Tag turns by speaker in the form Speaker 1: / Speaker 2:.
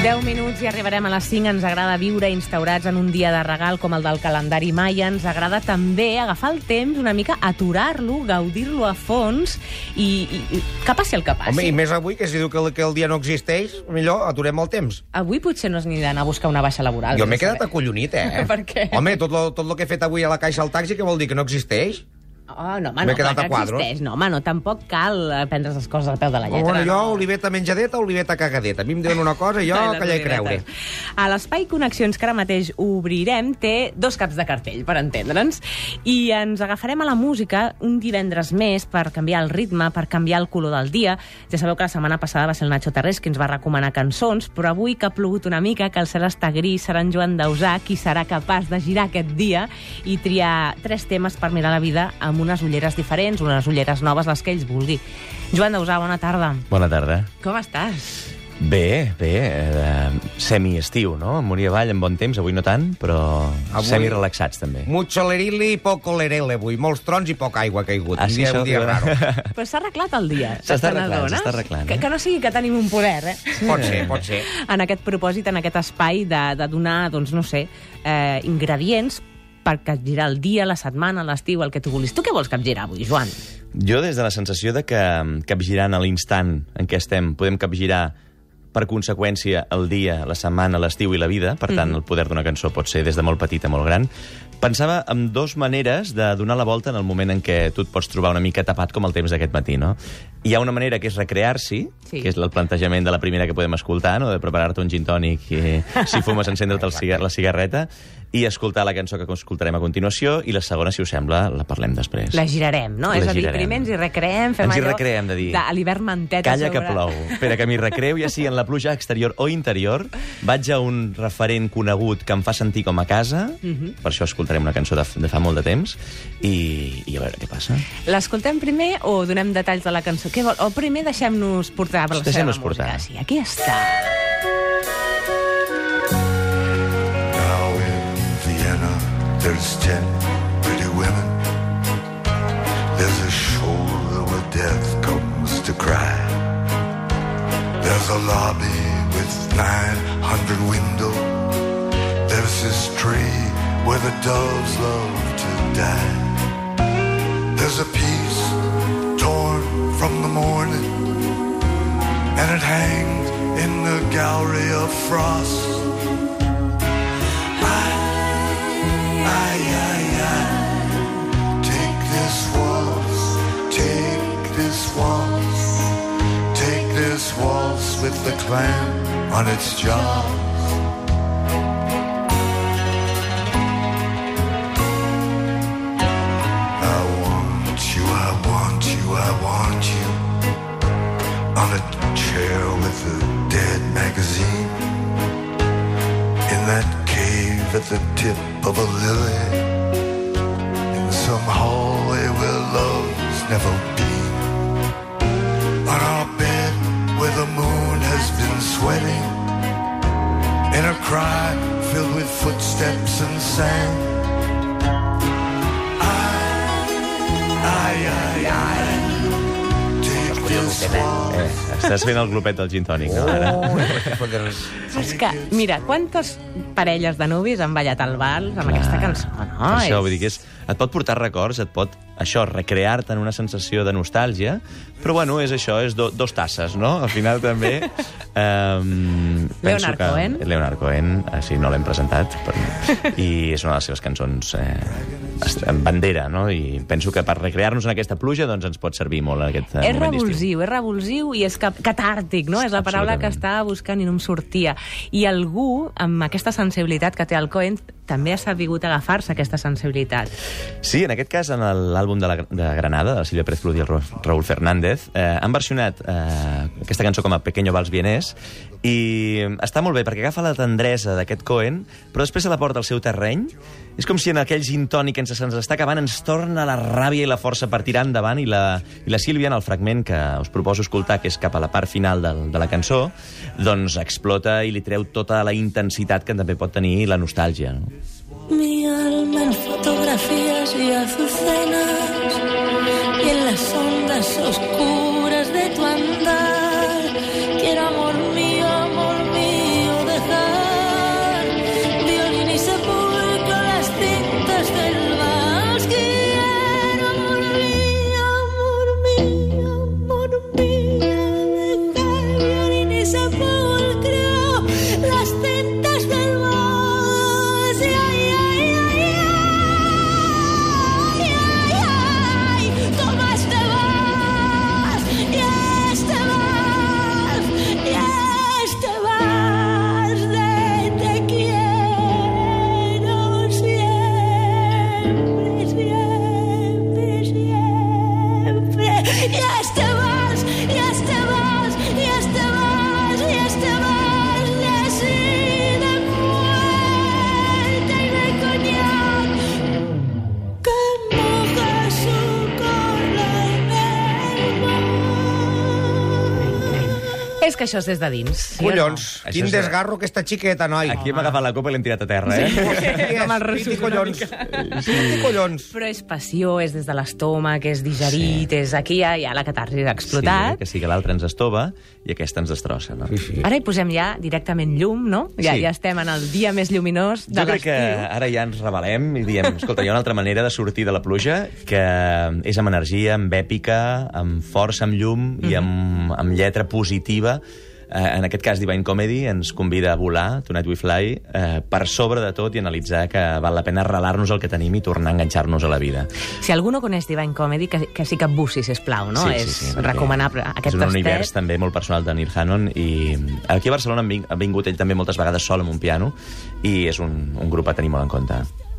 Speaker 1: 10 minuts i arribarem a les 5. Ens agrada viure instaurats en un dia de regal com el del calendari maia. Ens agrada també agafar el temps una mica, aturar-lo, gaudir-lo a fons i, i, i que passi el que passi.
Speaker 2: Home, i més avui, que si diu que el, que el dia no existeix, millor aturem el temps.
Speaker 1: Avui potser no és ni d'anar a buscar una baixa laboral.
Speaker 2: Jo m'he quedat acollonit, eh?
Speaker 1: Per què?
Speaker 2: Home, tot lo, tot lo que he fet avui a la caixa al taxi, què vol dir, que no existeix?
Speaker 1: Oh, no, home,
Speaker 2: M'he
Speaker 1: no,
Speaker 2: quedat
Speaker 1: clar
Speaker 2: a
Speaker 1: que
Speaker 2: quadros.
Speaker 1: existeix. No, home, no, tampoc cal eh, prendre les coses al peu de la lletra.
Speaker 2: Bueno, jo,
Speaker 1: no.
Speaker 2: oliveta menjadeta, oliveta cagadeta. A mi em diuen una cosa i jo
Speaker 1: Ai, les
Speaker 2: callar i creure.
Speaker 1: olivetes. A l'Espai Connexions que ara mateix obrirem té dos caps de cartell, per entendre'ns, i ens agafarem a la música un divendres més per canviar el ritme, per canviar el color del dia. Ja sabeu que la setmana passada va ser el Nacho Tarrés qui ens va recomanar cançons, però avui que ha plogut una mica, que el cel està gris, serà en Joan Dausà qui serà capaç de girar aquest dia i triar tres temes per mirar la vida amb unes ulleres diferents, unes ulleres noves, les que ells vulgui. Joan Dausà, bona tarda.
Speaker 3: Bona tarda.
Speaker 1: Com estàs?
Speaker 3: Bé, bé, eh, semi-estiu, no? A Moria Vall, en bon temps, avui no tant, però
Speaker 2: Avui-
Speaker 3: semi-relaxats, també.
Speaker 2: Mucho lerili i poco lerele avui. Molts trons i poca aigua caigut.
Speaker 3: Ah,
Speaker 2: un
Speaker 3: sí,
Speaker 2: dia,
Speaker 3: això-
Speaker 2: un dia raro.
Speaker 1: Però s'ha arreglat el dia.
Speaker 3: S'està arreglant, s'està arreglant,
Speaker 1: Que,
Speaker 3: eh?
Speaker 1: que no sigui que tenim un poder, eh?
Speaker 2: Pot ser, pot ser.
Speaker 1: En aquest propòsit, en aquest espai de, de donar, doncs, no sé, eh, ingredients per capgirar el dia, la setmana, l'estiu, el que tu vulguis. Tu què vols capgirar avui, Joan?
Speaker 3: Jo, des de la sensació de que mm, capgirant a l'instant en què estem, podem capgirar per conseqüència el dia, la setmana, l'estiu i la vida, per tant, el poder d'una cançó pot ser des de molt petit a molt gran, pensava en dos maneres de donar la volta en el moment en què tu et pots trobar una mica tapat com el temps d'aquest matí, no? Hi ha una manera que és recrear-s'hi,
Speaker 1: Sí.
Speaker 3: que és el plantejament de la primera que podem escoltar, no? de preparar-te un gin tònic i, si fumes, encendre't el cigar la cigarreta, i escoltar la cançó que escoltarem a continuació, i la segona, si us sembla, la parlem després.
Speaker 1: La girarem, no?
Speaker 3: La
Speaker 1: és a dir,
Speaker 3: girarem.
Speaker 1: primer ens hi recreem, fem
Speaker 3: Ens hi
Speaker 1: allò
Speaker 3: recreem, de dir,
Speaker 1: a l'hivern manteta
Speaker 3: Calla que
Speaker 1: sobre...
Speaker 3: plou. Espera, que m'hi recreu, ja sigui en la pluja exterior o interior. Vaig a un referent conegut que em fa sentir com a casa.
Speaker 1: Mhm.
Speaker 3: Per això escoltarem una cançó de, de fa molt de temps. I, I a veure què passa.
Speaker 1: L'escoltem primer o donem detalls de la cançó? Què vol? O primer deixem-nos portar per la
Speaker 3: Deixem-nos
Speaker 1: seva música?
Speaker 3: portar.
Speaker 1: Sí, aquí està.
Speaker 4: Now in Vienna, there's ten pretty women. There's a shoulder where death comes to cry. There's a lobby with 900 windows. There's this tree where the doves love to die. There's a piece from the morning, and it hangs in the gallery of frost. Ay, ay, ay. Take this waltz, take this waltz, take this waltz with the clam on its jaws. The tip of a lily, in some hallway where love's never been, on our bed where the moon has been sweating, in a cry filled with footsteps and sand. I, I, I, waltz.
Speaker 3: Eh, estàs fent el glopet del gin tònic, no? Ara.
Speaker 2: Oh,
Speaker 1: És que, mira, quantes parelles de nuvis han ballat al vals amb aquesta cançó, no?
Speaker 3: Per això,
Speaker 1: És-
Speaker 3: vull dir que és, et pot portar records, et pot, això, recrear-te en una sensació de nostàlgia, però bueno, és això, és do, dos tasses, no? Al final també... Um,
Speaker 1: Leonard Cohen.
Speaker 3: Leonard Cohen, eh, sí, no l'hem presentat, però, i és una de les seves cançons eh, en bandera, no? I penso que per recrear-nos en aquesta pluja doncs ens pot servir molt en aquest eh,
Speaker 1: És
Speaker 3: moment
Speaker 1: revulsiu, és revulsiu i és catàrtic, no? És la paraula que estava buscant i no em sortia. I algú, amb aquesta sensibilitat que té el Cohen, també ha sabut agafar-se aquesta sensibilitat.
Speaker 3: Sí, en aquest cas, en l'àlbum de, la, de Granada, de Silvia Pérez Cruz i el Ra- Raúl Fernández, eh, han versionat eh, aquesta cançó com a Pequeño Vals Vienés, i està molt bé, perquè agafa la tendresa d'aquest Cohen, però després se la porta al seu terreny. És com si en aquell gin tònic que ens, se'ns està acabant ens torna la ràbia i la força per tirar endavant, i la, i la Sílvia, en el fragment que us proposo escoltar, que és cap a la part final del, de la cançó, doncs explota i li treu tota la intensitat que també pot tenir la nostàlgia. No?
Speaker 5: Mi alma en fotografías y azucenas y en las ondas oscuras
Speaker 1: És que això és des de dins. sí no?
Speaker 2: Collons,
Speaker 3: Això
Speaker 2: quin desgarro aquesta xiqueta, noi.
Speaker 3: Aquí hem agafat la copa i l'hem tirat a terra, eh?
Speaker 1: Com el
Speaker 2: Piti
Speaker 1: Rossús una
Speaker 2: collons. Piti collons.
Speaker 1: Però és passió, és des de l'estómac, és digerit, és aquí ja, ja la catarsi ha explotat.
Speaker 3: Sí, que sí que l'altre ens estova i aquesta ens destrossa, no?
Speaker 2: Sí, sí.
Speaker 1: Ara hi posem ja directament llum, no? Ja,
Speaker 3: Sí.
Speaker 1: ja estem en el dia més lluminós de
Speaker 3: Jo crec que
Speaker 1: l'estiu.
Speaker 3: ara ja ens revelem i diem, escolta, hi ha una altra manera de sortir de la pluja que és amb energia, amb èpica, amb força, amb llum i amb, amb lletra positiva. Eh, en aquest cas, Divine Comedy ens convida a volar, Tonight We Fly, eh, per sobre de tot i analitzar que val la pena arrelar-nos el que tenim i tornar a enganxar-nos a la vida.
Speaker 1: Si algú no coneix Divine Comedy, que, que sí que bussi, sisplau, no? és
Speaker 3: perquè
Speaker 1: recomanable. Aquest
Speaker 3: És un
Speaker 1: tastet.
Speaker 3: univers també molt personal de Neil Hannon i aquí a Barcelona ha vingut ell també moltes vegades sol amb un piano i és un, un grup a tenir molt en compte.